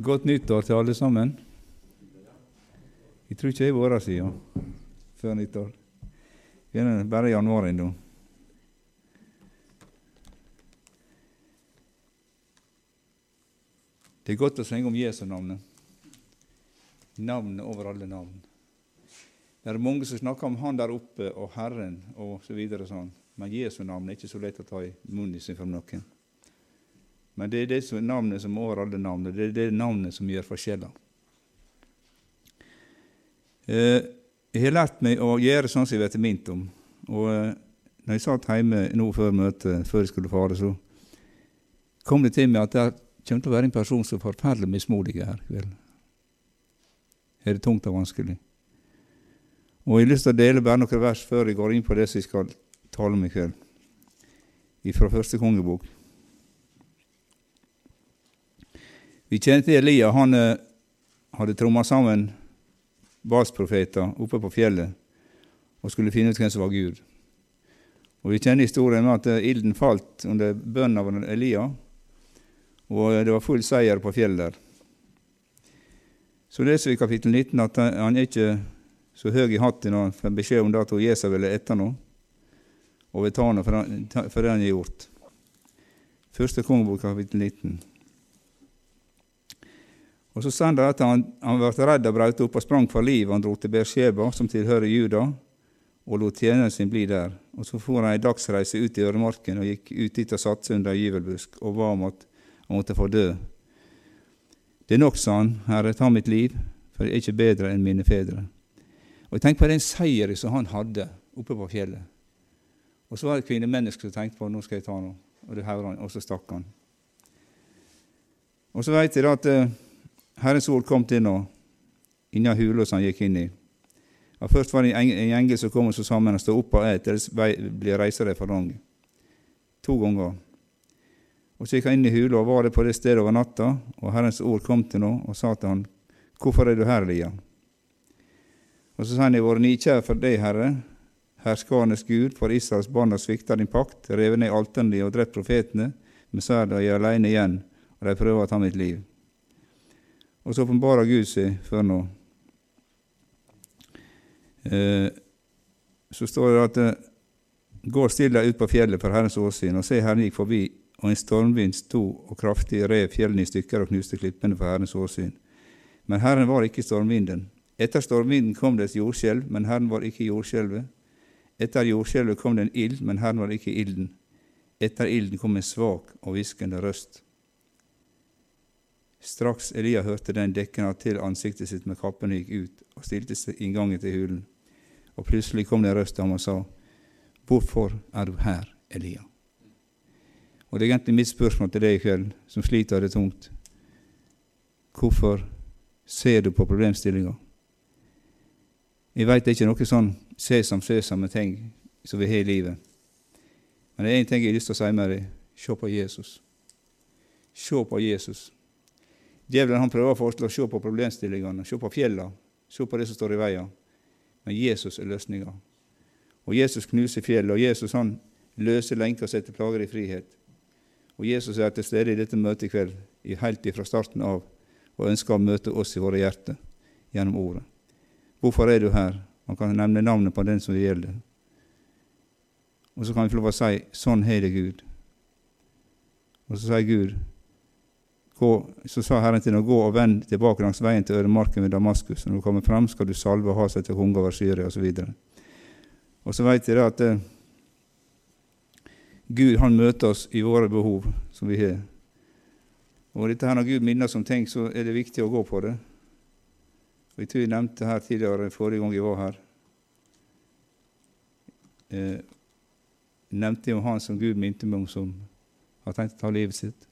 Godt nyttår til alle sammen. Jeg tror ikke jeg har vært siden før nyttår. Vi er bare i januar ennå. Det er godt å synge om Jesu navnet. Navnet over alle navn. Det er mange som snakker om Han der oppe og Herren og så videre sånn. Men Jesu navn er ikke så lett å ta i munnen sin for noen. Men det er det som navnet som over alle navn. Det er det navnet som gjør forskjeller. Eh, jeg har lært meg å gjøre sånn som jeg blir minnet om. Og eh, når jeg satt hjemme nå før møtet, før jeg skulle fare, så kom det til meg at det kommer til å være en person som er forferdelig mismodig her i kveld. Er det tungt og vanskelig? Og Jeg har lyst til å dele bare noen vers før jeg går inn på det som jeg skal tale om i kveld, fra første kongebok. Vi kjenner til Elia. Han eh, hadde tromma sammen basprofeter oppe på fjellet og skulle finne ut hvem som var Gud. Og Vi kjenner historien med at eh, ilden falt under bønnen av Elia, og det var full seier på fjellet der. Så leser vi i kapittel 19 at han er ikke så høy i hatten når han får beskjed om at Jesabel er etter noe, og vil ta noe for det han har gjort. Første kongebok, kapittel 19. Og Så står det at han, han ble redd og brøt opp og sprang for livet. Han dro til Bersheba, som tilhører Juda, og lot tjeneren sin bli der. Og Så for han ei dagsreise ut i øremarken og gikk ut dit og satte seg under ei gyvelbusk og ba om at han måtte få dø. Det er nok, sa han, Herre, ta mitt liv, for jeg er ikke bedre enn mine fedre. Og Jeg tenker på den seieren som han hadde oppe på fjellet. Og så var det et kvinnemenneske som tenkte på nå skal jeg ta noe, og det hører han, og så stakk han. Og så vet jeg da at eh, Herrens ord kom til nå, innen hula som han gikk inn i. Ja, først var det en engel som kom og så sa han stå opp og et, ellers blir reisa de lang. To ganger. Og Så gikk han inn i hula og var det på det stedet over natta, og Herrens ord kom til nå og sa til han, Hvorfor er du her, Lia? Og så sa han, Jeg har vært nikjær for deg, Herre, herskarenes Gud, for Israels barn har svikta din pakt, revet ned alterne og drept profetene, men så er de alene igjen, og de prøver å ta mitt liv. Og så åpenbarer Gud seg for nå. Eh, så står det at det eh, går stille ut på fjellet for Herrens åsyn, og se, Herren gikk forbi, og en stormvind sto og kraftig rev fjellene i stykker og knuste klippene for Herrens åsyn. Men Herren var ikke stormvinden. Etter stormvinden kom det et jordskjelv, men Herren var ikke jordskjelvet. Etter jordskjelvet kom det en ild, men Herren var ikke ilden. Etter ilden kom en svak og hviskende røst. Straks Elia hørte den, dekket han til ansiktet sitt med kappen og gikk ut og stilte seg inngangen til hulen. Og plutselig kom det en røst til ham og sa, Hvorfor er du her, Elia? Og det er egentlig mitt spørsmål til deg i kveld, som sliter det tungt. Hvorfor ser du på problemstillinga? Jeg veit det er ikke noe sånn sesam, sesam ting som vi har i livet. Men det er én ting jeg har lyst til å si med deg. Se på Jesus. Se på Jesus. Djevelen han prøver få oss til å se på problemstillingene, se på fjellene, se på det som står i veien. Men Jesus er løsninga. Og Jesus knuser fjellet, og Jesus han løser lenker og setter plager i frihet. Og Jesus er til stede i dette møtet i kveld, helt fra starten av, og ønsker å møte oss i våre hjerter gjennom ordet. Hvorfor er du her? Man kan nevne navnet på den som det gjelder. Og så kan vi få lov å si sånn har det Gud. Og så sier Gud Gå, så sa Herren til ham, gå og vend tilbake langs veien til ødemarken ved Damaskus. Når du kommer fram, skal du salve og ha seg til konge over Syria, osv. Og, så vet jeg at eh, Gud han møter oss i våre behov som vi har. Og dette her Når Gud minner oss om ting, så er det viktig å gå på det. Og Jeg tror jeg nevnte her tidligere, forrige gang jeg var her eh, nevnte jeg om han som Gud minte meg om, som har tenkt å ta livet sitt.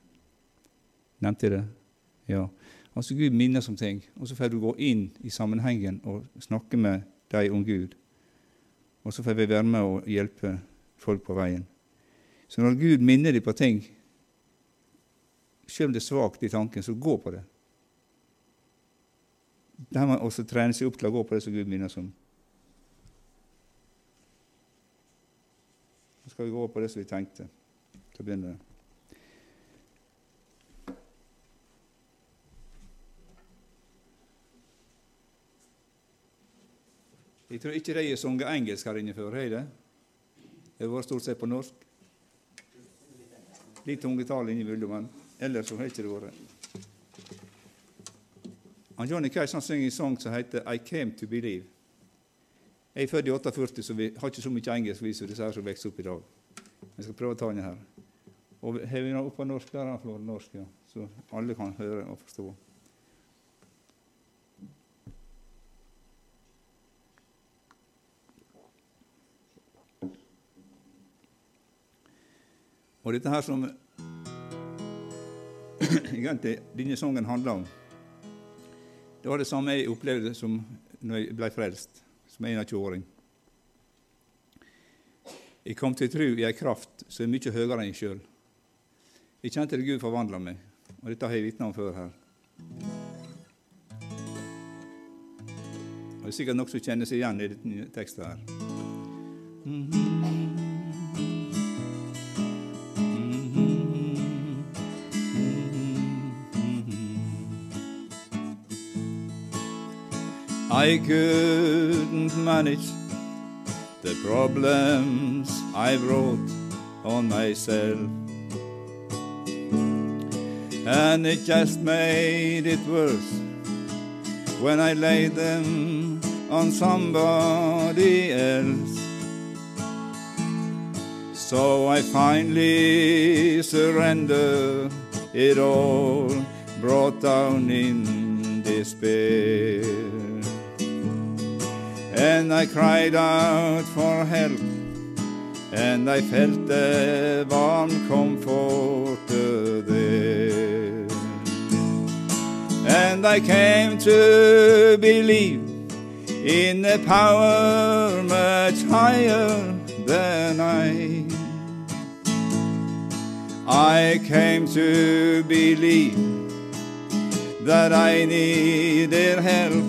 Nevnte jeg det? Ja. Altså Gud minner om ting, og så får du gå inn i sammenhengen og snakke med dem om Gud. Og så får vi være med og hjelpe folk på veien. Så når Gud minner deg på ting, selv om det er svakt i tanken, så gå på det. Der må også trene seg opp til å gå på det som Gud minner oss om. Så skal vi gå på det som vi tenkte til å begynne med. Jeg tror ikke de har sunget engelsk her inne før, har de det? Har vært stort sett på norsk. Litt tungetall innimellom, men ellers har ikke det vært. Han Johnny Cash han synger en sang som heter 'I Came To Believe'. Jeg er født i 48, så vi har ikke så mye engelsk vi som disse her som vokser opp i dag. Jeg skal prøve å ta den her. Og har vi oppe på norsk? Der han norsk, ja. Så alle kan høre og forstå. Og dette her som egentlig denne sangen handler om, det var det samme jeg opplevde som når jeg ble frelst, som 21-åring. Jeg kom til tro i ei kraft som er mye høyere enn jeg sjøl. Jeg kjente at Gud forvandla meg, og dette har jeg vitna om før her. Og Det er sikkert noen som kjenner seg igjen i denne teksten her. I couldn't manage the problems I brought on myself. And it just made it worse when I laid them on somebody else. So I finally surrendered it all, brought down in despair. And I cried out for help, and I felt a warm comfort there. And I came to believe in a power much higher than I. I came to believe that I needed help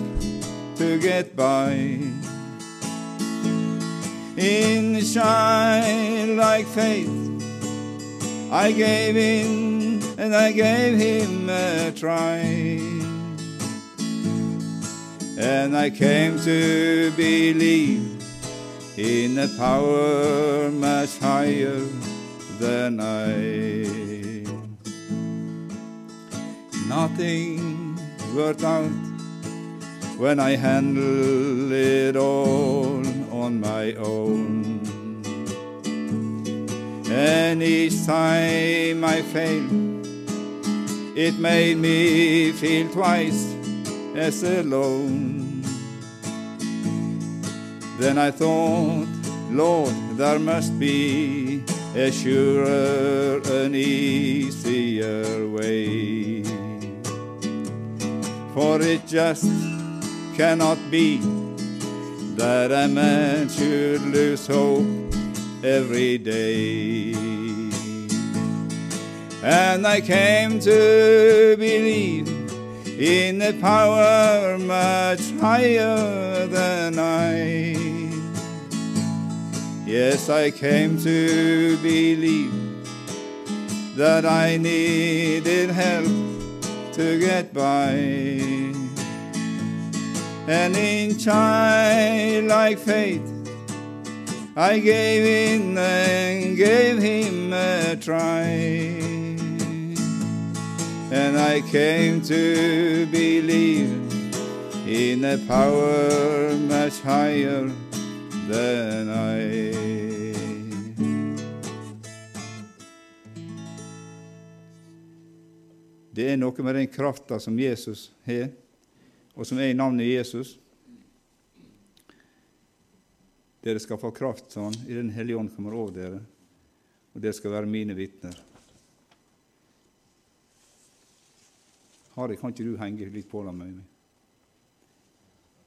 to get by. In shine like faith, I gave in and I gave him a try. And I came to believe in a power much higher than I. Nothing worked out when I handled it all on my own. And each time I failed, it made me feel twice as alone. Then I thought, Lord, there must be a surer and easier way. For it just cannot be that a man should lose hope every day. And I came to believe in a power much higher than I. Yes, I came to believe that I needed help to get by. And in childlike faith, I gave in and gave him a try. And I came to believe in a power much higher than I. Det er noe med den krafta som Jesus har, og som er i navnet Jesus. Dere skal få kraft, sa i Den hellige ånd kommer over dere, og dere skal være mine vitner. Harry, kan ikke du henge litt på dem med meg?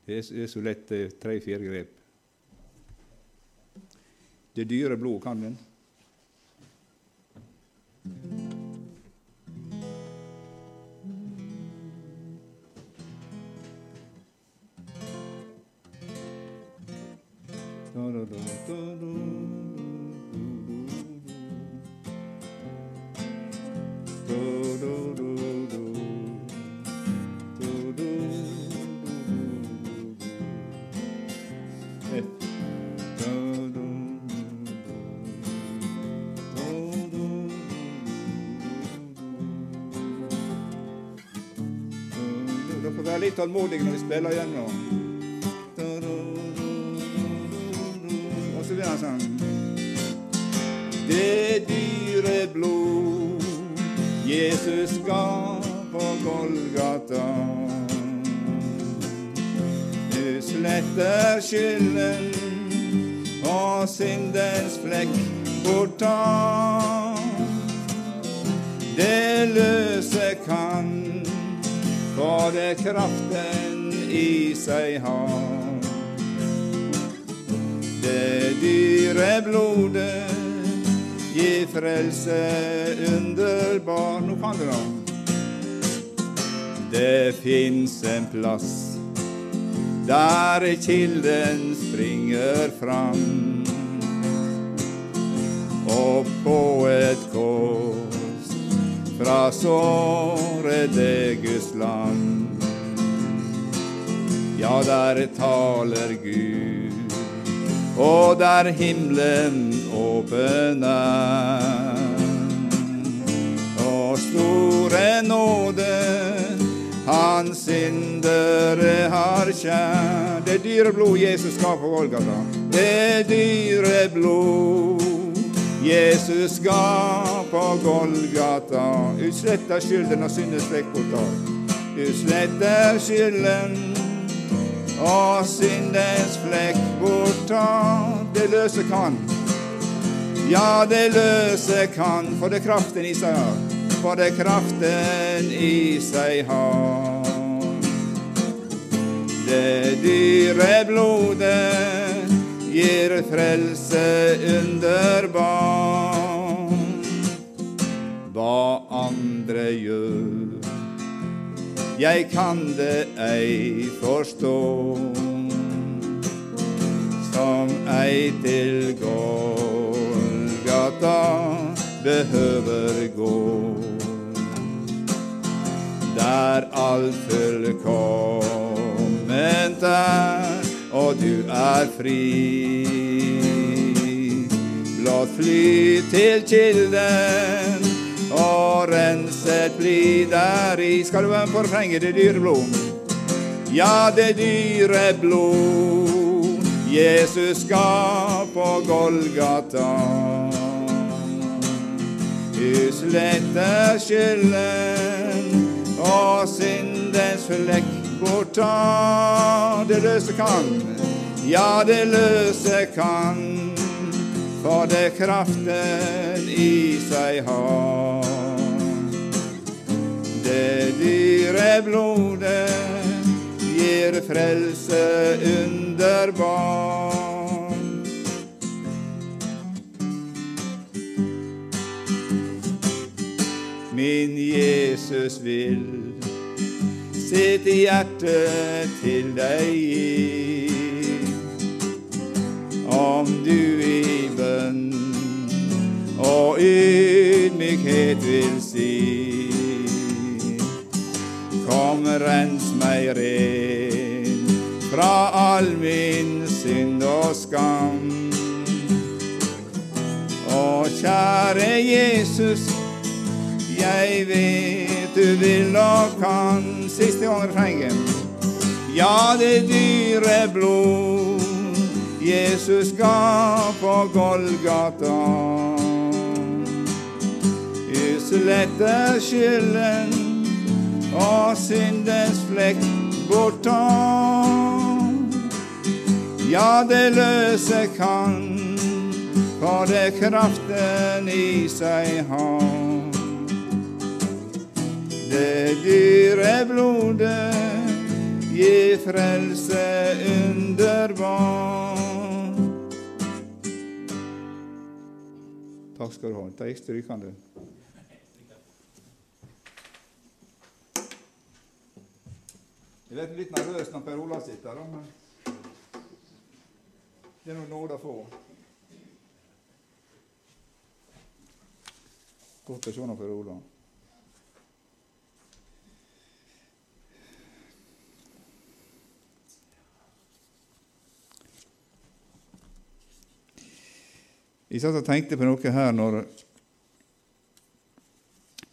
Det er, så lett, tre-fire grep. Det dyre blod, kan den? Litt tålmodige når vi spiller gjennom. Og så blir han sånn. Det dyre blod Jesus ga på Golgata. Du sletter skylden og syndens flekk borta. Det løse kan det kraften i seg har. Det dyre blodet gir frelse underbar. Nå kan du da. Det fins en plass der kilden springer fram. Og på et kors fra sårede Guds land. Ja, der taler Gud, og der himmelen åpen er. Og store nåde hans syndere har kjær. Det dyre blod Jesus ga på Golgata. Det dyre blod Jesus ga på Golgata. Utsletta skylden og syndens flekk bortar. Utsletta skylden og syndens flekk bortar. Det løse kan. Ja, det løse kan, for det kraften i seg har. For det kraften i seg har. Det dyre blodet gir frelse underbar. Hva andre gjør, jeg kan det ei forstå. Som ei til Golgata behøver gå. Der alt fullkomment er, og du er fri. Blått fly til kilden, og renset bli deri. Skal du refrenget, det dyre blod? Ja, det dyre blod Jesus ga på Golgata. Du sletter skylden og syndens flekk borta. Det løse kan, ja, det løse kan, for det kraften i seg har. Det dyre blodet gir frelse underbar. Min Jesus vil sitt hjerte til deg gi. Om du i bønn og ydmykhet vil si. Kom, rens meg ren fra all min synd og skam. Å, kjære Jesus, jeg vet du vil og kan. Siste gang refrenget. Ja, det dyre blod Jesus ga på Golgata. Usletter sletter skylden og syndens flekk borta. Ja, det løse kan, for det kraften i seg har. Det dyre blodet gi frelse underbar. Takk skal du ha. Ta gikk strykende. Jeg blir litt nervøs når Per Olav sitter her, men det er nå nåde å få. Godt å se Per Olav. Jeg satt og tenkte på noe her når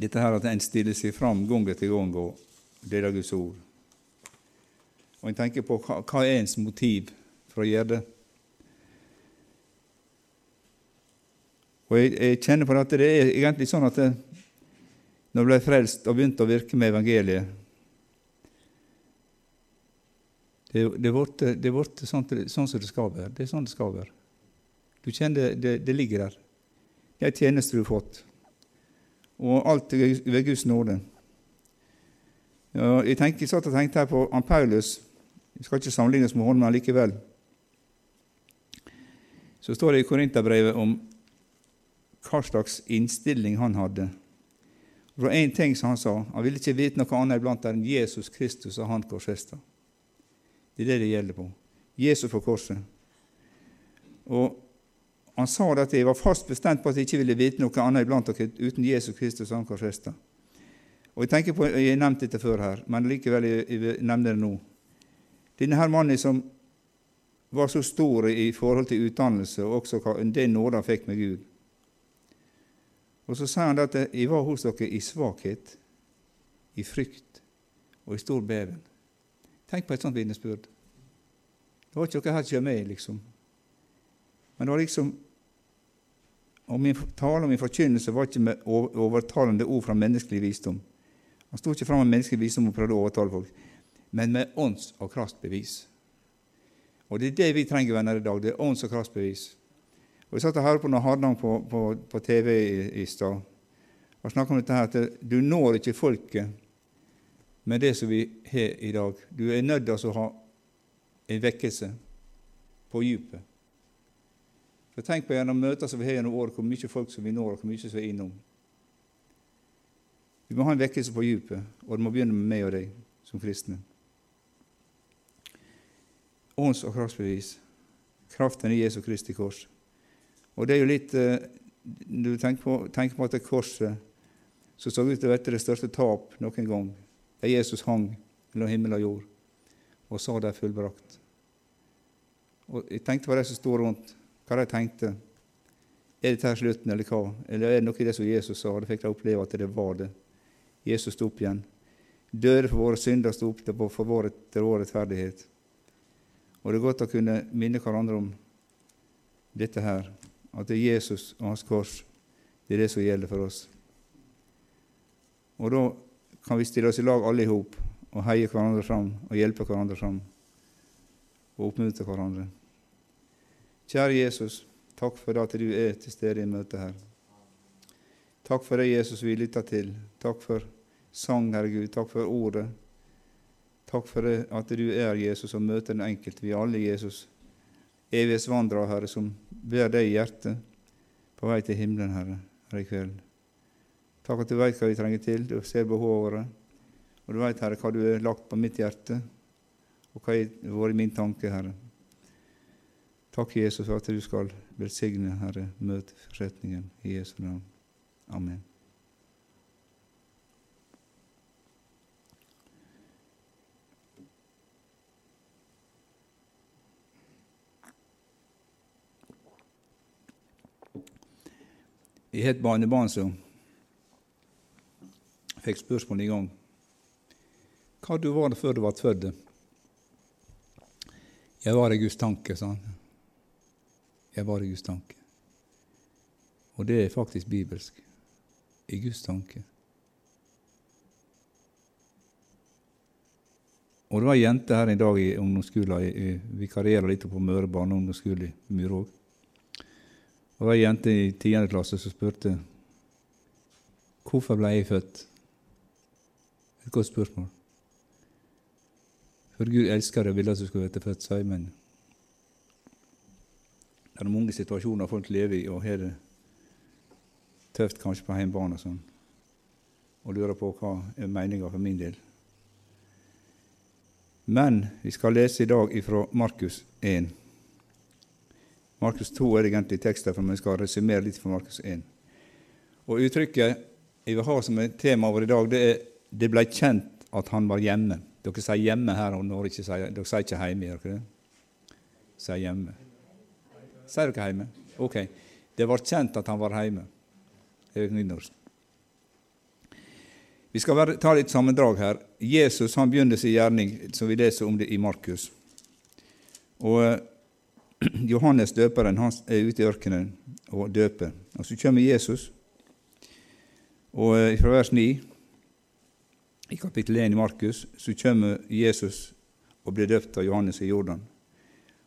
dette her at en stiller seg fram gang etter gang og deler Guds ord. Og en tenker på hva, hva er ens motiv for å gjøre det. Og jeg, jeg kjenner på at det er egentlig sånn at det, når jeg ble frelst og begynte å virke med evangeliet Det, det blitt sånn, sånn, som det skal være. Det er sånn det skal være. Du kjenner det, det ligger der. Det er en tjeneste du har fått. Og alt ved Guds nåde. Jeg, tenker, jeg satt og tenkte her på han Paulus. Vi skal ikke sammenlignes med ham, men likevel. Så står det i Korinterbrevet om hva slags innstilling han hadde. Det var én ting som han sa. Han ville ikke vite noe annet iblant enn Jesus Kristus og han korsfesta. Det er det det gjelder på. Jesus på korset. Og han sa at jeg var fast bestemt på at jeg ikke ville vite noe annet iblant dere uten Jesus Kristus og Ankar korsfesta. Og Jeg tenker på, jeg har nevnt dette før her, men likevel jeg, jeg nevner det nå. Denne her mannen som var så stor i forhold til utdannelse, og også det nåde han fikk med Gud. Og Så sier han at jeg var hos dere i svakhet, i frykt og i stor beven. Tenk på et sånt vitnesbyrd. Det var ikke noe her som med, liksom. Men det var liksom og Min tale og min forkynnelse var ikke med overtalende ord fra menneskelig visdom. Han sto ikke fram med menneskelig visdom og prøvde å overtale folk, men med ånds- og kraftbevis. Og Det er det vi trenger, venner, i dag. Det er ånds- og kraftbevis. Og Jeg satt og hørte på noe Hardang på, på, på, TV i, i stad og snakka om dette her, at du når ikke folket med det som vi har i dag. Du er nødt til å ha en vekkelse på dypet. For Tenk på gjennom møter som vi har gjennom året, hvor mye folk som vi når, og hvor mye som vi er innom. Vi må ha en vekkelse på dypet, og det må begynne med meg og deg som kristne. Ånds- og kraftsbevis. Kraften i Jesu Kristi kors. Og det er jo litt Når Du tenker på, tenker på at det korset som så ut til å være det største tap noen gang, der Jesus hang mellom himmel og jord og sa det er fullbrakt. Og Jeg tenkte på de som sto rundt, hva de tenkte. Er dette slutten, eller hva? Eller er det noe i det som Jesus sa? Det fikk de oppleve at det var det. Jesus sto opp igjen. Døde for våre synder, sto opp for vår rettferdighet. Og det er godt å kunne minne hverandre om dette her, at det er Jesus og Hans kors det er det som gjelder for oss. Og da kan vi stille oss i lag alle i hop og heie hverandre fram og hjelpe hverandre fram og oppmuntre hverandre. Kjære Jesus, takk for at du er til stede i møtet her. Takk for det, Jesus, vi lytter til. Takk for sang, Herre Gud. Takk for ordet. Takk for det, at du er Jesus og møter den enkelte. Vi er alle Jesus, evighetsvandrere, Herre, som ber deg i hjertet på vei til himmelen, Herre, her i kveld. Takk at du veit hva vi trenger til, du ser behovet vårt. Og du veit, Herre, hva du har lagt på mitt hjerte, og hva har vært min tanke, Herre. Takk, Jesus, for at du skal velsigne, Herre, møteforretningen i Jesu navn. Amen. Jeg har et barnebarn som fikk spørsmål en gang hva du var før du var født. Jeg var i Guds tanke, sa han. Jeg var i Guds tanke. Og det er faktisk bibelsk i Guds tanke. Og det var ei jente her en dag i ungdomsskolen. Jeg vikarierer litt på Møre barne- og ungdomsskole i Myråg. Og det var ei jente i tiende klasse som spurte hvorfor ble jeg født. Et godt spørsmål. For Gud elsker deg og ville at du skulle bli født, sa jeg, men det er mange situasjoner folk lever i og har det tøft kanskje på hjemmebane og sånn, og lurer på hva er meninga for min del. Men vi skal lese i dag ifra Markus 1. Markus 2 er egentlig teksten, for vi skal resumere litt fra Markus 1. Og Uttrykket jeg vil ha som et tema over i dag, det er 'det ble kjent at han var hjemme'. Dere sier 'hjemme' her, og når ikke sier, dere sier ikke. Gjør dere? Sier 'hjemme'. Sier dere 'hjemme'? Ok. Det var kjent at han var hjemme. Det er nynorsk. Vi skal bare ta litt sammendrag her. Jesus han begynner sin gjerning, som vi leser om det i Markus. Og eh, Johannes døperen han er ute i ørkenen og døper. Og Så kommer Jesus, og eh, fra vers 9 i kapittel 1 i Markus så kommer Jesus og blir døpt av Johannes i Jordan.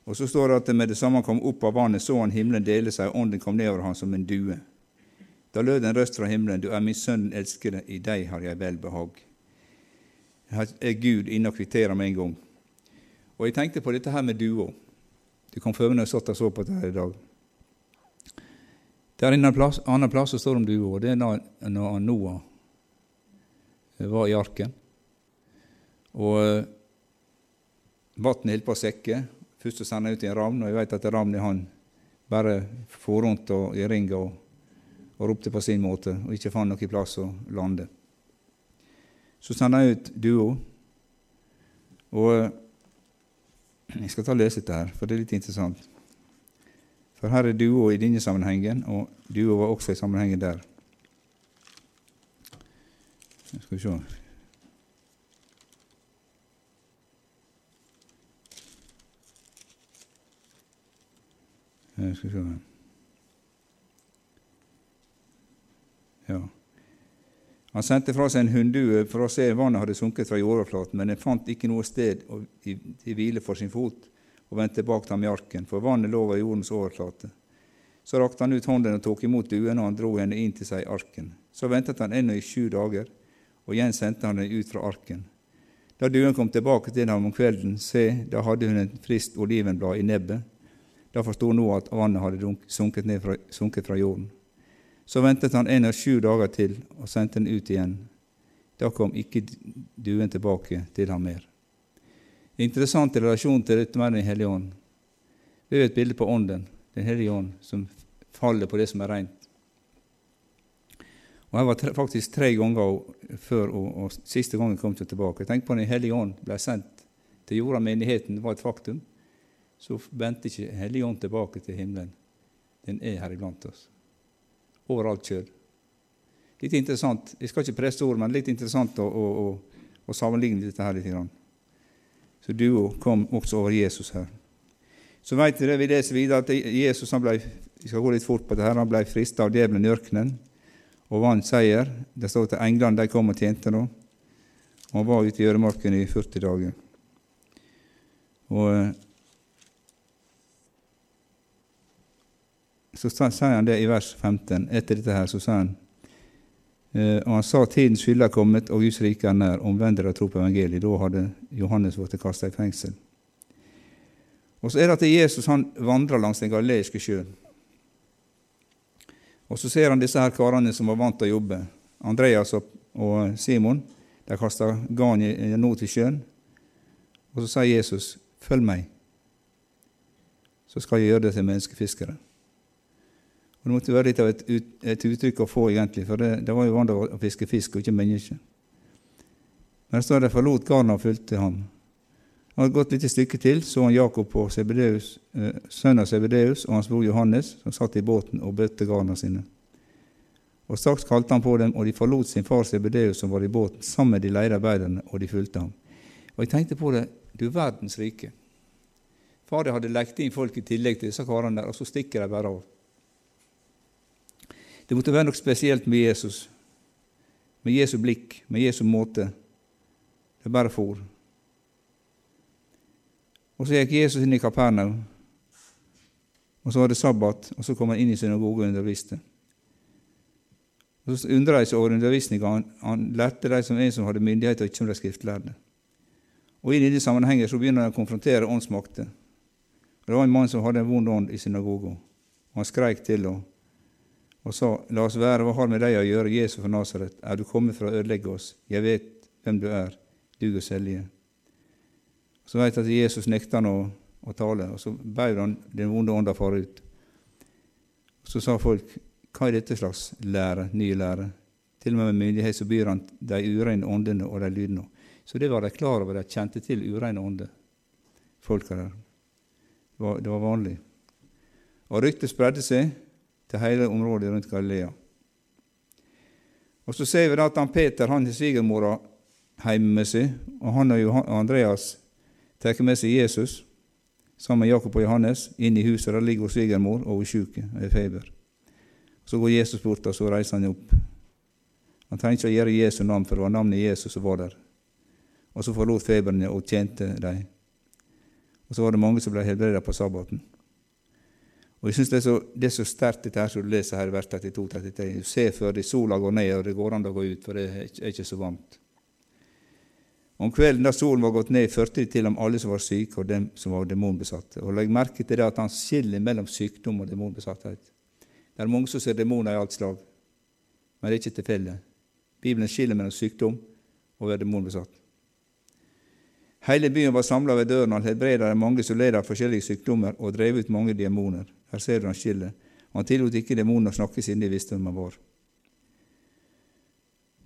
Og Så står det at med det samme han kom opp av vannet, så han himmelen dele seg, og ånden kom ned over ham som en due. Da lød en røst fra himmelen, Du er min sønn den elskede, i deg har jeg velbehag. Her er Gud inne og kvitterer med en gang. Og jeg tenkte på dette her med duer. Du kan føle når jeg satt og så på dette her i dag. Det er en annen plass som står om duer, og det er når Noah var i arken. Og eh, vannet holdt på å sekke. Først så sender jeg ut en ravn, og jeg vet at ravnen han bare for rundt og i ring og og ropte på sin måte og ikke fant noen plass å lande. Så sender jeg ut duo, og eh, jeg skal ta og lese dette her, for det er litt interessant. For her er duo i denne sammenhengen, og duo var også i sammenhengen der. Skal vi se Skal se Ja. Han sendte fra seg en hunndue for å se om vannet hadde sunket fra jordoverflaten, men den fant ikke noe sted til hvile for sin fot, og vendte tilbake til ham i arken, for vannet lå over jordens overflate. Så rakte han ut hånden og tok imot duen, og han dro henne inn til seg i arken. Så ventet han ennå i sju dager, og igjen sendte han henne ut fra arken. Da duen kom tilbake til ham om kvelden, se, da hadde hun et friskt olivenblad i nebbet. Da forsto nå at vannet hadde sunket, fra, sunket fra jorden. Så ventet han en av sju dager til og sendte den ut igjen. Da kom ikke duen tilbake til ham mer. Interessant i relasjon til dette med Den hellige ånd. Det er jo et bilde på Ånden, Den hellige ånd, som faller på det som er rent. Og Jeg var faktisk tre ganger før, og, og siste gangen kom jeg tilbake. Tenk på Den hellige ånd ble sendt til jorda, menigheten var et faktum. Så vendte ikke Hellige tilbake til himmelen. Den er her iblant oss overalt kjød. Litt interessant. Jeg skal ikke presse ord, men litt interessant å, å, å, å sammenligne dette her litt. Så duo kom også over Jesus her. Så vet dere, vi leser videre at Jesus han ble, vi skal gå litt fort på det her, han ble frista av djevelen i ørkenen og vant seier. Det står at englene de kom og tjente nå. Og han var ute i øremarken i 40 dager. Og så sier han det i vers 15. Etter dette her så sa han eh, og han sa tidens skylde er kommet, og Guds rike er nær. Omvend dere tro på evangeliet. Da hadde Johannes blitt kasta i fengsel. Og så er det at Jesus han vandrer langs den galileiske sjøen. Og så ser han disse her karene som var vant til å jobbe. Andreas og Simon. De kasta garn nå til sjøen. Og så sier Jesus, 'Følg meg, så skal jeg gjøre det til menneskefiskere'. Og Det måtte være litt av et, ut, et uttrykk å få, egentlig, for det, det var jo vant å fiske fisk, og ikke mennesker. Men står de forlot garnet og fulgte ham. Han hadde gått et lite stykke til, så han Jakob og Sebedeus, eh, sønnen av Sebedeus og hans bror Johannes, som satt i båten og bøtte garna sine. Og Straks kalte han på dem, og de forlot sin far Sebedeus, som var i båten, sammen med de leiearbeiderne, og de fulgte ham. Og Jeg tenkte på det, du verdens rike. Far hadde lekt inn folk i tillegg til disse karene der, og så stikker de bare av. Det måtte være noe spesielt med Jesus, med Jesu blikk, med Jesu måte. Det bare for. Og så gikk Jesus inn i Kapernaum, og så var det sabbat, og så kom han inn i synagogen og underviste. Og Så undra jeg seg over undervisninga. Han, han lærte de som en som hadde myndighet, og ikke som de skriftlærde. Og I denne sammenhengen så begynner han å konfrontere åndsmakter. Det var en mann som hadde en vond ånd i synagogen. Og Han skreik til henne og sa, La oss være, hva har med deg å gjøre, Jesus fra Nasaret? Er du kommet for å ødelegge oss? Jeg vet hvem du er, du og Selje. Så jeg at Jesus nekta han å, å tale, og så bød han den vonde ånda fare ut. Så sa folk, hva er dette slags lære, ny lære? Til og med med myndighet så byr han de ureine åndene og de lydene. Så det var de klar over, de kjente til ureine ånder, folka der. Det var, det var vanlig. Og ryktet spredde seg til hele området rundt Galilea. Og Så ser vi da at han Peter han har svigermora hjemme med seg, og han og Andreas tar med seg Jesus sammen med Jakob og Johannes inn i huset. Der ligger svigermor og hun er syk med feber. Så går Jesus bort, og så reiser han opp. Han trenger ikke å gjøre Jesu navn, for det var navnet Jesus som var der. Og så forlot feberen og tjente dem. Og så var det mange som ble helbredet på sabbaten. Og jeg synes Det er så, det er så sterkt dette her som du leser her i vers 32-33. Du ser før det sola går ned, og det går an å gå ut, for det er ikke så varmt. Om kvelden da solen var gått ned, førte de til ham alle som var syke, og dem som var demonbesatte. Og Legg merke til det at han skiller mellom sykdom og demonbesatthet. Det er mange som ser demoner i alt slag, men det er ikke tilfeldig. Bibelen skiller mellom sykdom og å være demonbesatt. Hele byen var samla ved døren, og han helbreda mange som led av forskjellige sykdommer, og drev ut mange demoner. Her ser du han skillet. Han tillot ikke demonene å snakke siden de visste hvem han var.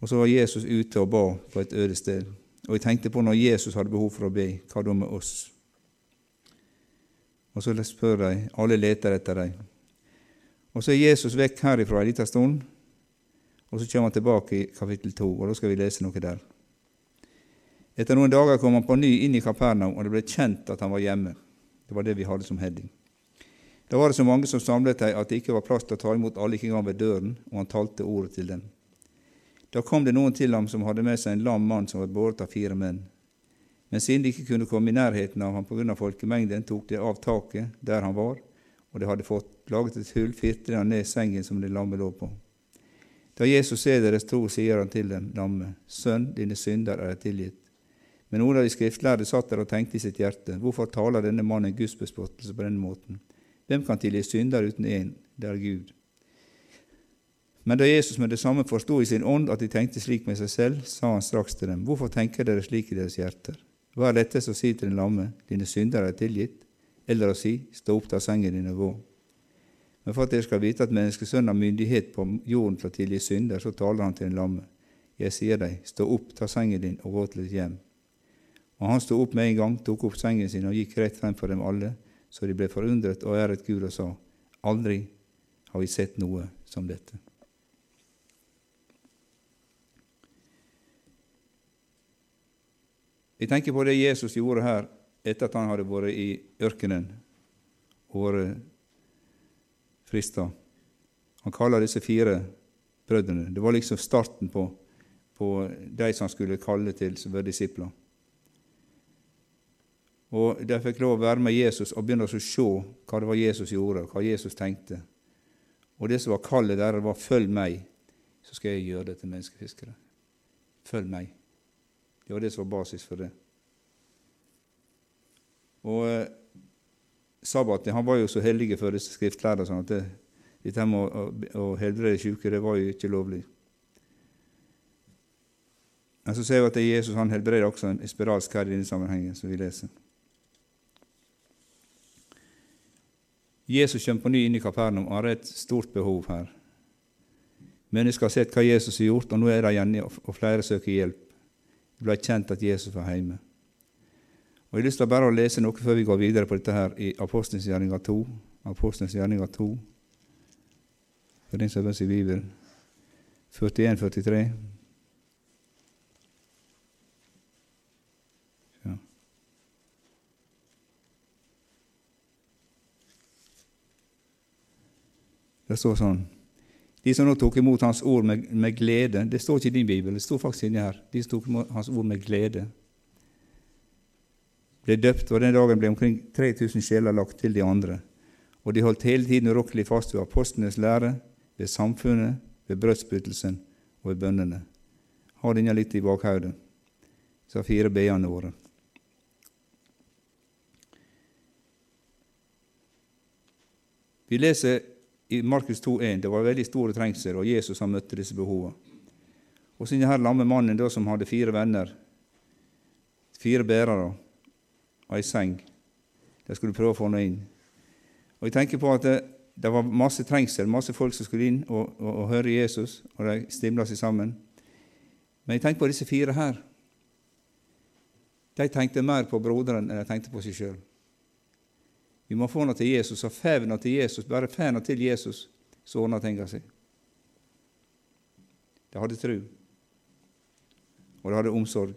Og så var Jesus ute og ba på et øde sted. Og jeg tenkte på når Jesus hadde behov for å be, hva da med oss? Og så spør de, alle leter etter dem. Og så er Jesus vekk herifra en liten stund, og så kommer han tilbake i kapittel to, og da skal vi lese noe der. Etter noen dager kom han på ny inn i Kapernaum, og det ble kjent at han var hjemme. Det var det vi hadde som heading. Da var det så mange som samlet seg at det ikke var plass til å ta imot alle, ikke engang ved døren, og han talte ordet til dem. Da kom det noen til ham som hadde med seg en lam mann som var båret av fire menn. Men siden de ikke kunne komme i nærheten av ham pga. folkemengden, tok de av taket der han var, og de hadde fått laget et hull, firte han ned sengen som det lamme lå på. Da Jesus ser deres tro, sier han til dem, lamme, sønn, dine synder er tilgitt. Men noen av de skriftlærde satt der og tenkte i sitt hjerte, hvorfor taler denne mannen gudsbespottelse på denne måten? Hvem kan tilgi synder uten én? Det er Gud. Men da Jesus med det samme forsto i sin ånd at de tenkte slik med seg selv, sa han straks til dem, hvorfor tenker dere slik i deres hjerter? Hva er lettest å si til den lamme, dine synder er tilgitt, eller å si, stå opp, ta sengen din og gå? Men for at dere skal vite at menneskesønnen har myndighet på jorden til å tilgi synder, så taler han til den lamme. Jeg sier deg, stå opp, ta sengen din og gå til ditt hjem. Og han sto opp med en gang, tok opp sengen sin og gikk rett frem for dem alle, så de ble forundret og æret Gud og sa, Aldri har vi sett noe som dette. Jeg tenker på det Jesus gjorde her etter at han hadde vært i ørkenen og vært frista. Han kaller disse fire brødrene. Det var liksom starten på, på de som skulle kalle til som var disipler. Og De fikk lov å være med Jesus og begynne å se hva det var Jesus gjorde, hva Jesus tenkte. Og det som var kallet der, var 'følg meg, så skal jeg gjøre det til menneskefiskere'. Følg meg. Det var det som var basis for det. Og eh, sabbaten Han var jo så hellig for disse skriftlærde sånn at det, dette med å, helbrede syke, det var jo ikke lovlig. Men så ser vi at Jesus han helbreder også en spiralsk her i denne sammenhengen, som vi leser. Jesus kommer på ny inn i Kapernaum og har et stort behov her. Mennesker har sett hva Jesus har gjort, og nå er de igjen, og flere søker hjelp. Det ble kjent at Jesus var hjemme. Og Jeg har lyst til bare lese noe før vi går videre på dette her i Apostelens gjerninger 2. Apostelens gjerninger 2. For den som har i Bibelen. 41-43. Det står sånn De som nå tok imot Hans ord med, med, glede Det står ikke i din bibel, det står faktisk inni her. De som tok imot Hans ord med glede, ble døpt, og den dagen ble omkring 3000 sjeler lagt til de andre. Og de holdt hele tiden urokkelig fast ved apostlenes lære, ved samfunnet, ved brødsbyttelsen og ved bønnene. Ha denne litt i bakhodet, sa fire b-ene våre. Vi leser i Markus 2,1 det var veldig store trengsel, og Jesus han møtte disse behovene. Og så denne lamme mannen da, som hadde fire venner, fire bærere og ei seng. De skulle prøve å få noe inn. Og jeg tenker på at det, det, var masse trengsel, masse folk som skulle inn og, og, og høre Jesus, og de stimla seg sammen. Men jeg tenker på disse fire her. De tenkte mer på broderen enn de tenkte på seg sjøl. Vi må få henne til Jesus, og fevne til Jesus, bare fevne til Jesus, så ordner tingene seg. De hadde tru. Og de hadde omsorg.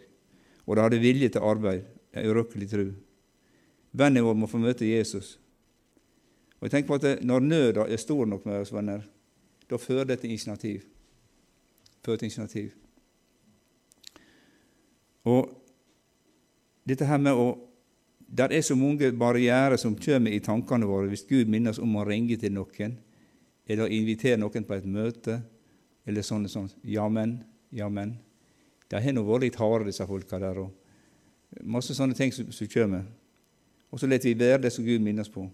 Og de hadde vilje til arbeid. En urokkelig tru. Vennen vår må få møte Jesus. Og jeg tenker på at Når nøda er stor nok med oss, venner, da fører det til initiativ. Fører til initiativ. Og dette her med å Der er så mange barrierer som kommer i tankene våre hvis Gud minner oss om å ringe til noen, eller invitere noen på et møte, eller sånn og sånn. Jammen, jammen. De har nå vært litt harde, disse folka der. og Masse sånne ting som, som kommer. Og så lar vi være det som Gud minner oss på.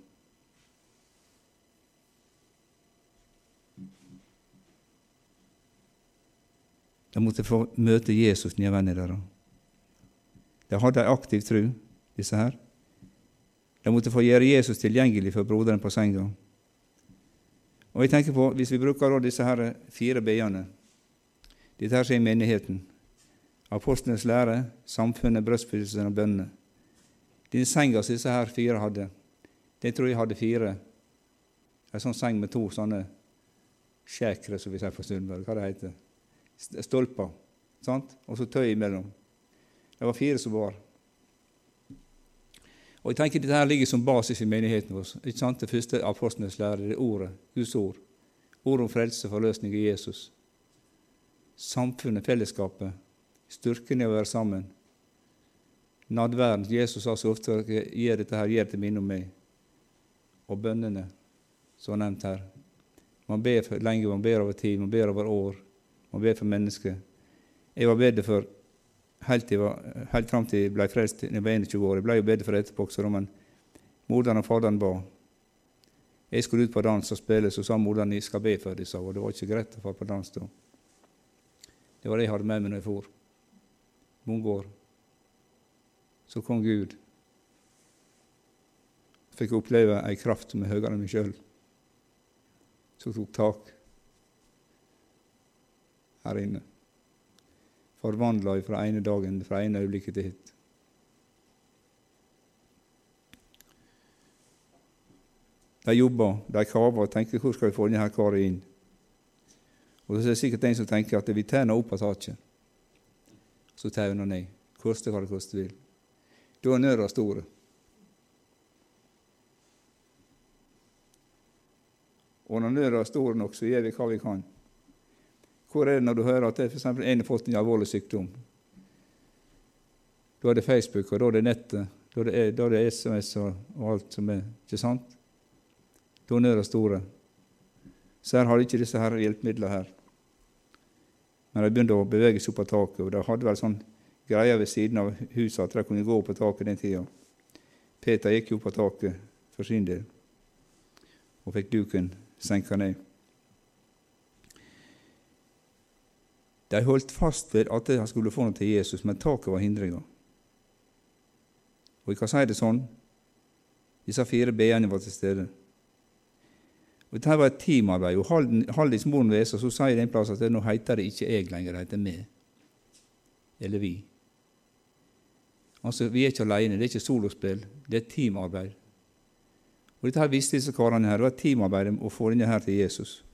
De måtte få møte Jesus, nye venner der. De hadde ei aktiv tru, disse her. De måtte få gjøre Jesus tilgjengelig for broderen på senga. Og jeg tenker på, Hvis vi bruker disse her fire b-ene Dette her skjer i menigheten. Apostlenes lære, samfunnet, brødsbeskyttelsen og bønnene. Den senga som disse her fire hadde, den tror jeg hadde fire. En sånn seng med to sånne skjekre, som vi sier på Sunnmøre. Hva det heter Stolper. Sant? Og så tøy imellom. Det var fire som var. Og jeg tenker Dette her ligger som basis i menigheten vår. Ikke sant? Det første apostlenes lære det er ordet, Guds ord. Ord om frelse, forløsning i Jesus. Samfunnet, fellesskapet, styrken i å være sammen. Nadværen. Jesus sa så ofte gjør dette her, gjør til minne om meg. Og bønnene, som er nevnt her. Man ber for lenge, man ber over tid, man ber over år. Man ber for mennesker. Jeg var bedt for helt, var, helt fram til jeg ble frelst da jeg var 21 år. Jeg ble jo bedt for etterpå også, men moderen og faderen ba. Jeg skulle ut på dans og spille, så sa moderen jeg skal be for dem, og det var ikke greit å få på dans da. Det var det jeg hadde med meg når jeg for. Mange år. Så kom Gud. Fikk oppleve ei kraft som er høyere enn meg sjøl, som tok tak her inne forvandla fra ene dagen, fra ene øyeblikket til hit. De jobber, de kaver og tenker hvor skal vi få denne karen inn. Og så er det sikkert en som tenker at vi tar opp av taket, så tar vi ned. Koste hva det koste vil. Da er nøda store. Og når nøda er stor nok, så gjør vi hva vi kan. Hvor er det når du hører at f.eks. en har fått en alvorlig sykdom? Da er det Facebook, og da er det nettet, da er det, da er det SMS og, alt som er. Ikke sant? Er nøda store. Så her hadde ikke disse her hjelpemidlene her. Men de begynte å bevege seg opp på taket, og de hadde vel sånn greier ved siden av huset at de kunne gå opp på taket den tida. Peter gikk jo opp på taket for sin del og fikk duken senka ned. De holdt fast ved at de skulle få noe til Jesus, men taket var hindringa. Og jeg kan si det sånn disse fire b-ene var til stede. Og Dette var et teamarbeid. og Haldis moren ved så sier det en plass at nå heter det ikke jeg lenger, det heter vi. Eller vi. Altså, Vi er ikke alene, det er ikke solospill, det er teamarbeid. Og Dette her visste disse karene her, det var et teamarbeid å få denne her til Jesus.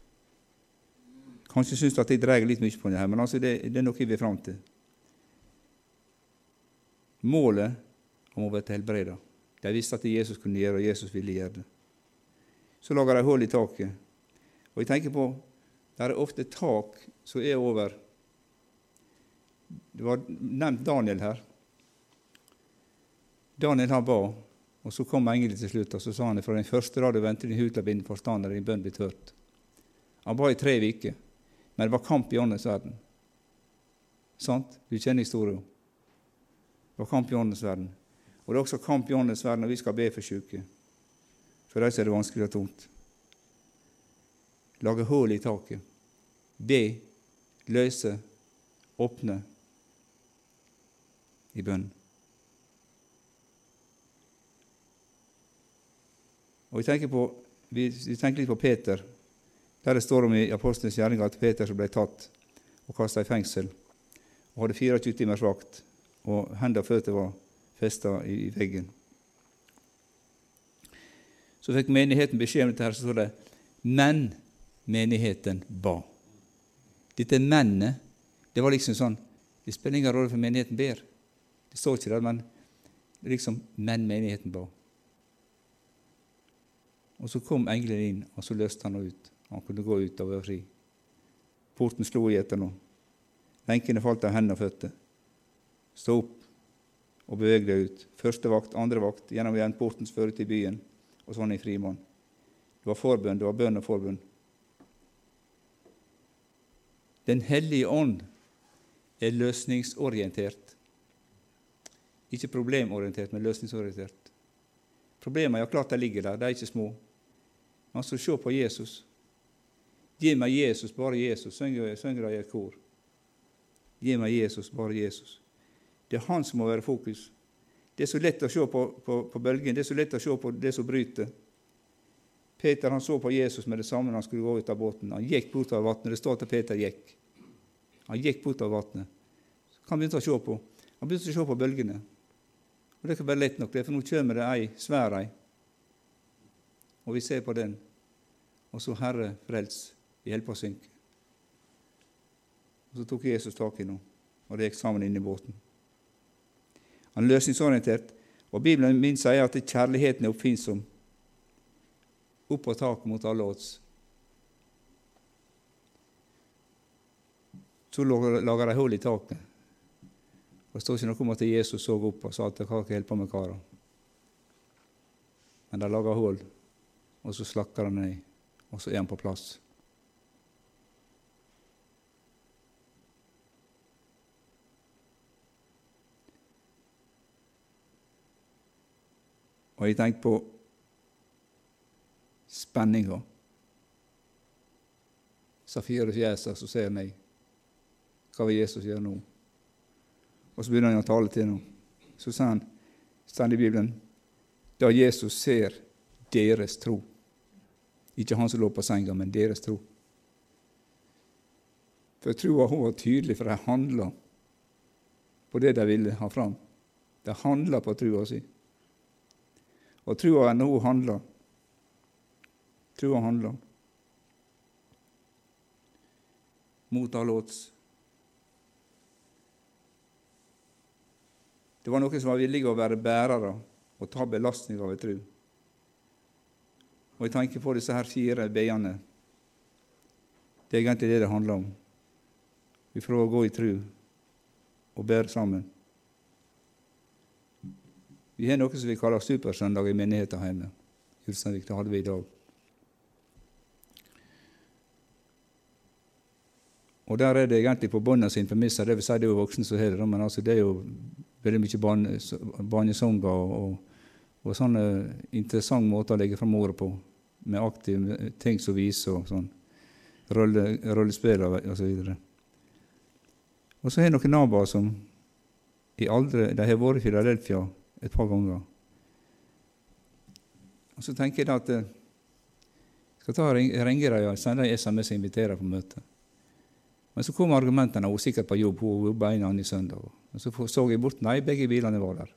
Kanskje syns at jeg dreier litt mye på det her, men altså det, det er noe jeg vil fram til. Målet om å bli helbreda. De visste at Jesus kunne gjøre og Jesus ville gjøre det. Så lager de hull i taket. Og jeg tenker på det er ofte tak som er over Det var nevnt Daniel her. Daniel han ba, og så kom engelen til slutt, og så sa han fra den første dag du venter din hud til å binde forstand, din bønn blitt hørt. Han ba i tre uker. Men det var kamp i åndens verden. Sant? Du kjenner historien. Det var kamp i åndens verden. Og det er også kamp i åndens verden når vi skal be for syke. For dem er det vanskelig og tungt. Lage hull i taket. Be, løse, åpne i bønn. Og vi tenker, på, vi tenker litt på Peter der det står om i Apostlenes gjerninger at Peter ble tatt og kasta i fengsel og hadde 24 timers vakt, og hender og føtter var festa i, i, veggen. Så fikk menigheten beskjed om dette, her, så står det Men menigheten ba. Dette mennet, det var liksom sånn Det spiller ingen rolle for menigheten ber. Det står ikke der, men liksom men menigheten ba. Og så kom engelen inn, og så løste han henne ut. Han kunne gå ut og være fri. Porten slo i etter noe. Lenkene falt av hendene og føtter. Stå opp og beveg deg ut. Første vakt, andre vakt, gjennom jernporten som ut til byen, og sånn i frimann. Det var forbønn, det var bønn og forbønn. Den hellige ånd er løsningsorientert. Ikke problemorientert, men løsningsorientert. Problemene ja, klart de ligger der, de er ikke små. Men skal se på Jesus. Gi meg Jesus, bare Jesus, synger, synger de i et kor. Gi meg Jesus, bare Jesus. Det er han som må være fokus. Det er så lett å se på, på, på bølgen, det er så lett å se på det som bryter. Peter han så på Jesus med det samme han skulle gå ut av båten. Han gikk bortover vannet. Det står at Peter gikk. Han gikk bortover vannet. Han begynte å se på Han begynte å se på bølgene. Og Det ikke bare lett nok, det, for nå kommer det ei svær ei. Og vi ser på den. Og så Herre, frels, holder å synke. Og Så tok Jesus tak i henne, og det gikk sammen inn i båten. Han er løsningsorientert, og Bibelen min sier at kjærligheten er oppfinnsom. Opp på taket mot alle odds. Så lager de hull i taket. Og Det står ikke noe om at Jesus så opp og sa at jeg kan ikke hjelpe med karer. Men de lager hull, og så slakker han ned, og så er han på plass. Og jeg tenker på spenninga. Safire fjeset som ser meg. Hva vil Jesus gjøre nå? Og så begynner han å tale til henne. Så sa han, står i Bibelen, da Jesus ser deres tro. Ikke han som lå på senga, men deres tro. For troa hun var tydelig, for de handla på det de ville ha fram. De handla på trua si. Og trua er noe handler Trua handler. Mot alle odds. Det var noen som var villige å være bærere og ta belastning av ei tru. Og jeg tenker på disse her fire b-ene. Det er egentlig det det handler om. Vi å gå i tru og bære sammen. Vi har noe som vi kaller Supersøndag i menigheten hjemme. Ulsteinvik, det hadde vi i dag. Og der er det egentlig på bånda sine premisser. Det vil si det er jo voksne som har det, men altså det er jo veldig mye barnesanger og, og, og, sånne interessante måter å legge fram ordet på, med aktive ting som viser og sånn. Rolle, rollespill og videre. Og så har jeg noen naboer som i aldre, de har vært i Filadelfia et par ganger. Og Så tenker jeg at jeg eh, skal ta ringe dem og sende en SMS og invitere på møte. Men så kom argumentene. Hun var sikkert på jobb, hun jobba en annen søndag. Og Så så jeg bort. Nei, begge bilene var der.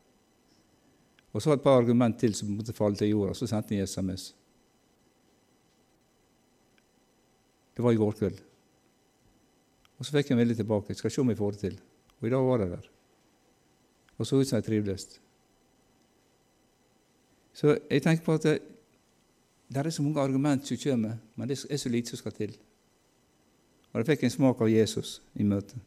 Og så et par argument til som måtte falle til jorda. Så sendte jeg SMS. Det var i går kveld. Og så fikk jeg en vilje tilbake. Jeg skal se om jeg får det til. Og i dag var det der. Og så ut som jeg trivdes. Så jeg tenker på at det, det er så mange argument som kommer, men det er så lite som skal til. Og jeg fikk en smak av Jesus i møtet.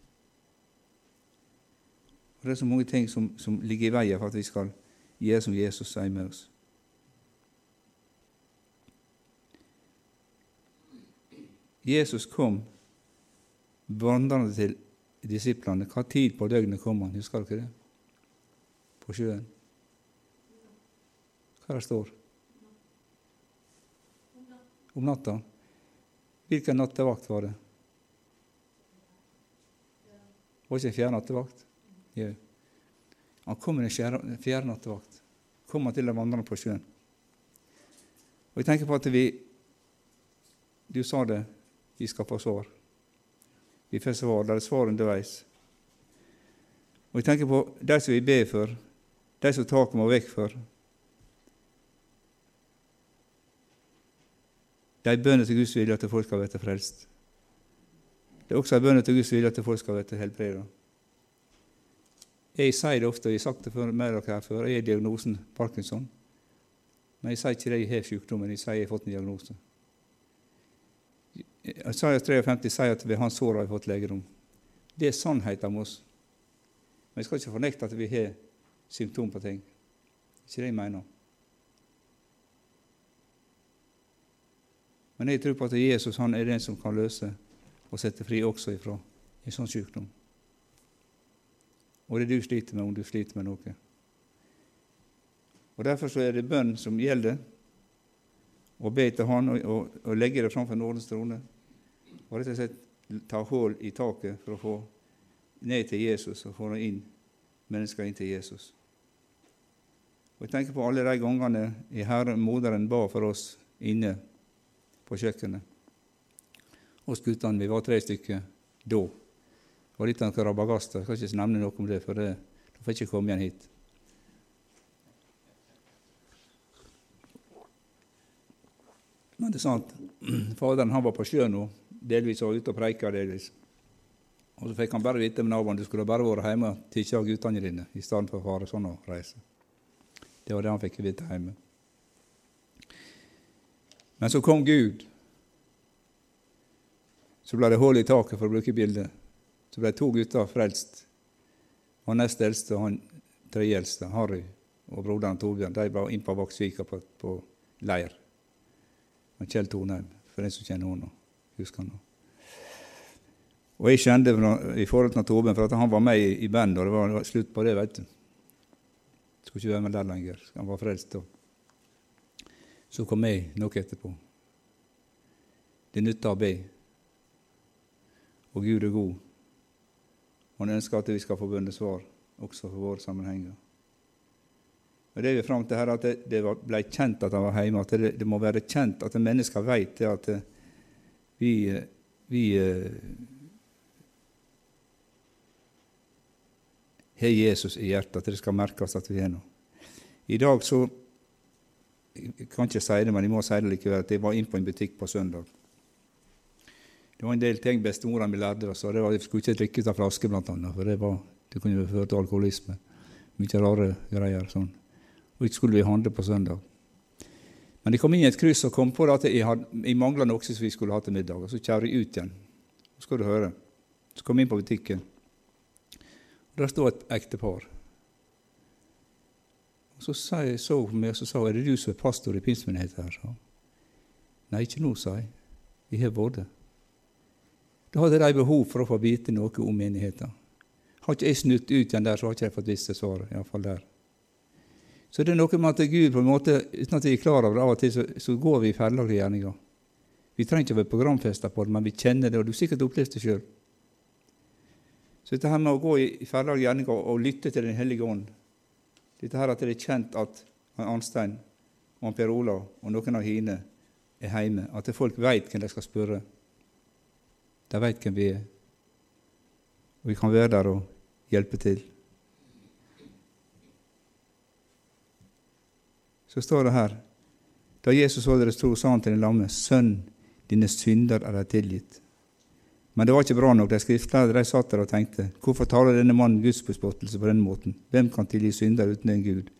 Og Det er så mange ting som, som ligger i veien for at vi skal gjøre som Jesus sier med oss. Jesus kom vandrende til disiplene. Hva tid på døgnet kom han? Husker dere det? På sjøen. Hva det står Om natta. Hvilken nattevakt var det? Var ikke en fjerde nattevakt? Ja. Han kom med en fjerde nattevakt. Kom han til å vandre på sjøen. Og jeg tenker på at vi Du sa det, vi skal få svar. Vi får svar. Det er svar underveis. Og jeg tenker på de som vi ber for, de som taket må vekk for, De bønner til Guds vilje at folk skal bli frelst. Det er også en bønn til Guds vilje at folk skal bli helbredet. Jeg sier det ofte, og jeg har sagt det med dere her før, jeg har diagnosen Parkinson. Men jeg sier ikke det jeg har sykdommen, jeg sier jeg har fått en diagnose. Isaiah 53 sier at ved hans sår har vi fått legedom. Det er sannheten om oss. Men jeg skal ikke fornekte at vi har symptom på ting. Det er Ikke det jeg mener. Men jeg tror på at Jesus han er den som kan løse og sette fri også ifra en sånn sykdom. Og det du sliter med, om du sliter med noe. Og Derfor så er det bønn som gjelder. Å be til Han og, og, og legge det framfor nådens trone. Og rett og slett ta hull i taket for å få ned til Jesus og få inn mennesker inn til Jesus. Og Jeg tenker på alle de gangene i Herren, moderen ba for oss inne på kjøkkenet. Oss guttene, vi var tre stykker da. Og litt av en rabagaster. Jeg skal ikke nevne noe om det, for det, da får ikke komme igjen hit. Men det er sant, faderen han var på sjøen nå, delvis var ute og preika delvis. Og så fikk han bare vite med naboen du skulle bare vært hjemme og tatt av guttene dine i stedet for å fare sånn og reise. Det var det han fikk vite hjemme. Men så kom Gud. Så ble det hull i taket, for å bruke bildet. Så ble to gutter frelst. Han nest eldste og han tredje eldste, Harry, og broderen Torbjørn, de var inn på Vaksvika på, på leir. Og Kjell Tornheim, for den som kjenner henne, husker han. Og jeg kjente i forhold til Torbjørn, for at han var med i, i bandet, og det var slutt på det, vet du. Skulle ikke være med der lenger. Han var frelst da. Så kom jeg noe etterpå. Det nytter å be. Og Gud er god. Han ønsker at vi skal få bønnesvar også for våre sammenhenger. Og Det er vi fram til her, at det, ble kjent at han var hjemme. At det, det må være kjent at mennesker vet det at vi, vi har Jesus i hjertet, at det skal merkes at vi er noe. I dag så jeg kan ikke si det, men jeg må si det likevel, at jeg var inn på en butikk på søndag. Det var en del ting bestemora mi lærte oss. Det var, jeg skulle ikke drikke av flaske, blant annet, for det, var, det kunne føre til alkoholisme. Mye rare greier. sånn. Og ikke skulle vi handle på søndag. Men jeg kom inn i et kryss og kom på at jeg, had, jeg mangla noe som vi skulle ha til middag. Og så kjører jeg ut igjen. Så skal du høre. Så kom jeg inn på butikken. Og Der sto et ektepar. Og Så sa jeg så på meg og sa er det du som er pastor i pinsemenigheten her? Så. Nei, ikke nå, sa jeg. Vi har vært. Da hadde de behov for å få vite noe om menigheten. Har ikke jeg snudd ut igjen der, så har ikke jeg fått visst svaret. I fall der. Så det er noe med at Gud, på en måte, uten at jeg er klar over det, av og til så, så går vi i ferdelaglige gjerninger. Vi trenger ikke å være programfesta på det, men vi kjenner det, og du har sikkert opplevd det sjøl. Så dette her med å gå i ferdelaglige gjerninger og lytte til Den hellige ånd dette her at det er kjent at Arnstein og Per Ola og noen av hine er hjemme, at folk veit hvem de skal spørre. De veit hvem vi er. Og vi kan være der og hjelpe til. Så står det her Da Jesus således tro, sa han til den lamme, Sønn, dine synder er deg tilgitt. Men det var ikke bra nok. De skriftlærde de satt der og tenkte hvorfor taler denne mannen gudsbespottelse på denne måten? Hvem kan tilgi synder uten en Gud?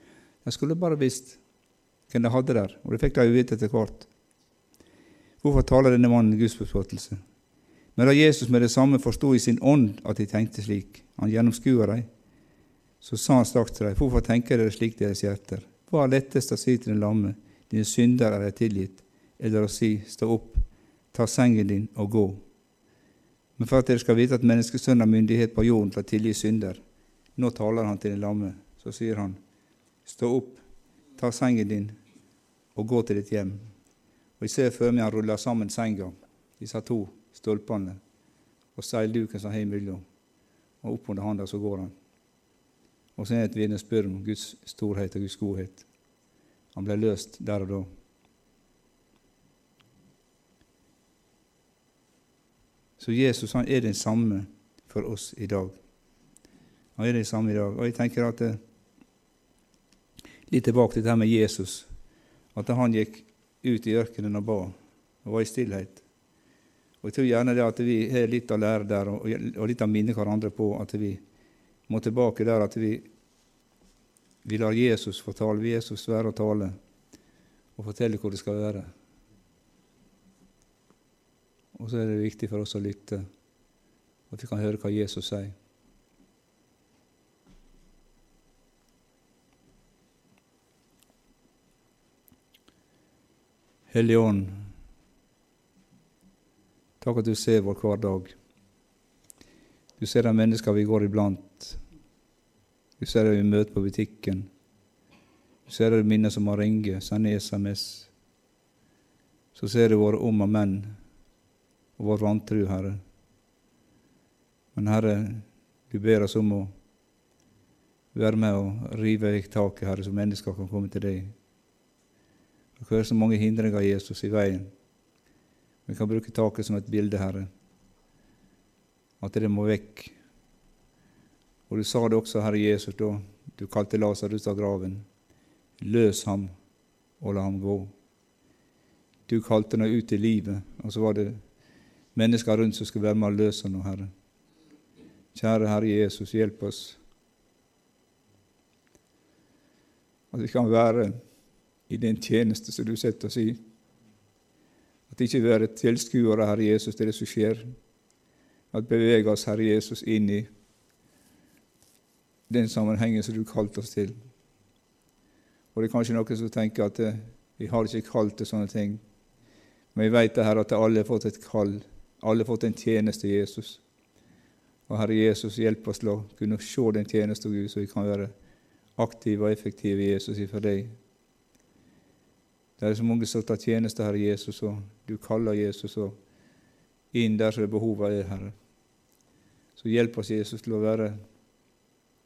De skulle bare visst hvem de hadde der, og det fikk de jo vite etter hvert. Hvorfor taler denne mannen gudsbespottelse? Men da Jesus med det samme forsto i sin ånd at de tenkte slik, han gjennomskua dem, så sa han straks til dem, hvorfor tenker dere slik deres hjerter? Hva er lettest å si til den lamme, dine synder er deg tilgitt, eller å si, stå opp, ta sengen din og gå? Men for at dere skal vite at menneskesønnen har myndighet på jorden til å tilgi synder. Nå taler han til den lamme. Så sier han, stå opp, ta sengen din og gå til ditt hjem. Og Jeg ser for meg han ruller sammen senga, disse to stolpene, og seilduken som har imellom. Og opp under handa så går han. Og så er det et vitnesbyrd om Guds storhet og Guds godhet. Han ble løst der og da. Så Jesus han er den samme for oss i dag. Han er den samme i dag. Og jeg tenker at det, eh, Litt tilbake til dette med Jesus. At han gikk ut i ørkenen og ba og var i stillhet. Og Jeg tror gjerne det at vi har litt å lære der, og litt å minne hverandre på at vi må tilbake der at vi, vi lar Jesus få tale, Jesus være og tale, og fortelle hvor det skal være. Og så er det viktig for oss å lytte, at vi kan høre hva Jesus sier. Hellige Ånd, takk at du ser vår hverdag. Du ser de mennesker vi går iblant. Du ser dem vi møter på butikken. Du ser de minner som har ringe, sender SMS. Så ser du våre om og menn og vår vantru, Herre. Men Herre, du ber oss om å være med og rive vekk taket, Herre, så mennesker kan komme til deg. Det er så mange hindringer Jesus i veien. Vi kan bruke taket som et bilde, Herre. At det må vekk. Og du sa det også, Herre Jesus, da du kalte Lasarus av graven. Løs ham og la ham gå. Du kalte ham ut i livet, og så var det mennesker rundt som skal være med og løse noe, Herre. Kjære Herre Jesus, hjelp oss. At vi kan være i den tjeneste som du setter oss i. At ikke vi er tilskuere, Herre Jesus, til det som skjer. At bevege oss, Herre Jesus, inn i den sammenhengen som du kalte oss til. Og det er kanskje noen som tenker at eh, vi har ikke kalt til sånne ting. Men vi vet det her at alle har fått et kall. Alle har fått en tjeneste, Jesus. Og Herre Jesus, hjelp oss til å kunne se den tjeneste, Gud, så vi kan være aktive og effektive, Jesus, for deg. Det er så mange som tar tjeneste, Herre Jesus, og du kaller Jesus og inn der som behovet er, Herre. Så hjelp oss, Jesus, til å være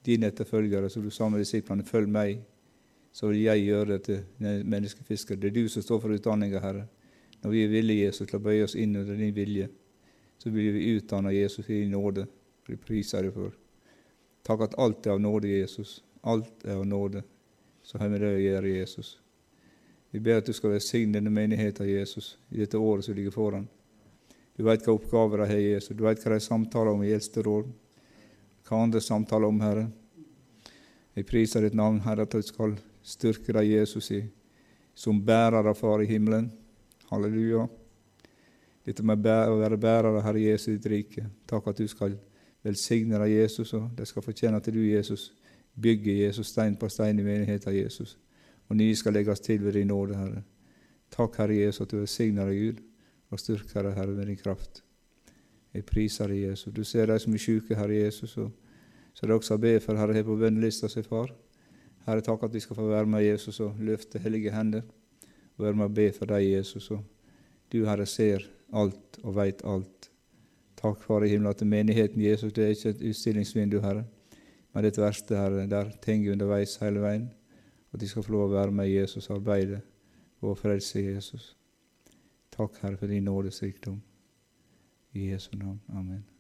dine etterfølgere, så du sammen med disiplene, følg meg, så vil jeg gjøre det til menneskefisker. Det er du som står for utdanninga, Herre. Når vi er villige, Jesus, til å bøye oss inn under din vilje, så blir vi utdanna Jesus i nåde. Vi priser deg for. Takk at alt er av nåde, Jesus. Alt er av nåde. Så har vi det å gjøre, Jesus. Vi ber at du skal velsigne denne menigheten, Jesus, i dette året som ligger foran. Du vet hva oppgaver de har, Jesus. Du vet hva de samtaler om i eldsteråd. Hva andre samtaler om, Herre. Jeg priser ditt navn, Herre, at du skal styrke deg, Jesus, i, som bærer av Far i himmelen. Halleluja. Dette med å være bærer av Herre Jesus i ditt rike. Takk at du skal velsigne deg, Jesus, og de skal fortjene at du, Jesus, bygger Jesus stein på stein i menigheten, Jesus og nye skal legges til ved din nåde, Herre. Takk, Herre Jesus, at du velsigner deg, Gud, og styrker deg, Herre, med din kraft. Jeg priser deg, Jesus. Du ser de som er syke, Herre Jesus, og så det også be for Herre her på bønnelista si, far. Herre, takk at vi skal få være med Jesus og løfte hellige hender og være med og be for deg, Jesus. Og du, Herre, ser alt og veit alt. Takk, Far i himmelen, at menigheten Jesus det er ikke et utstillingsvindu, Herre, men det er et verste, Herre, der ting underveis hele veien at de skal få lov å være med Jesus arbeide og frelse Jesus. Takk, Herre, for din nådes rikdom. I Jesu navn. Amen.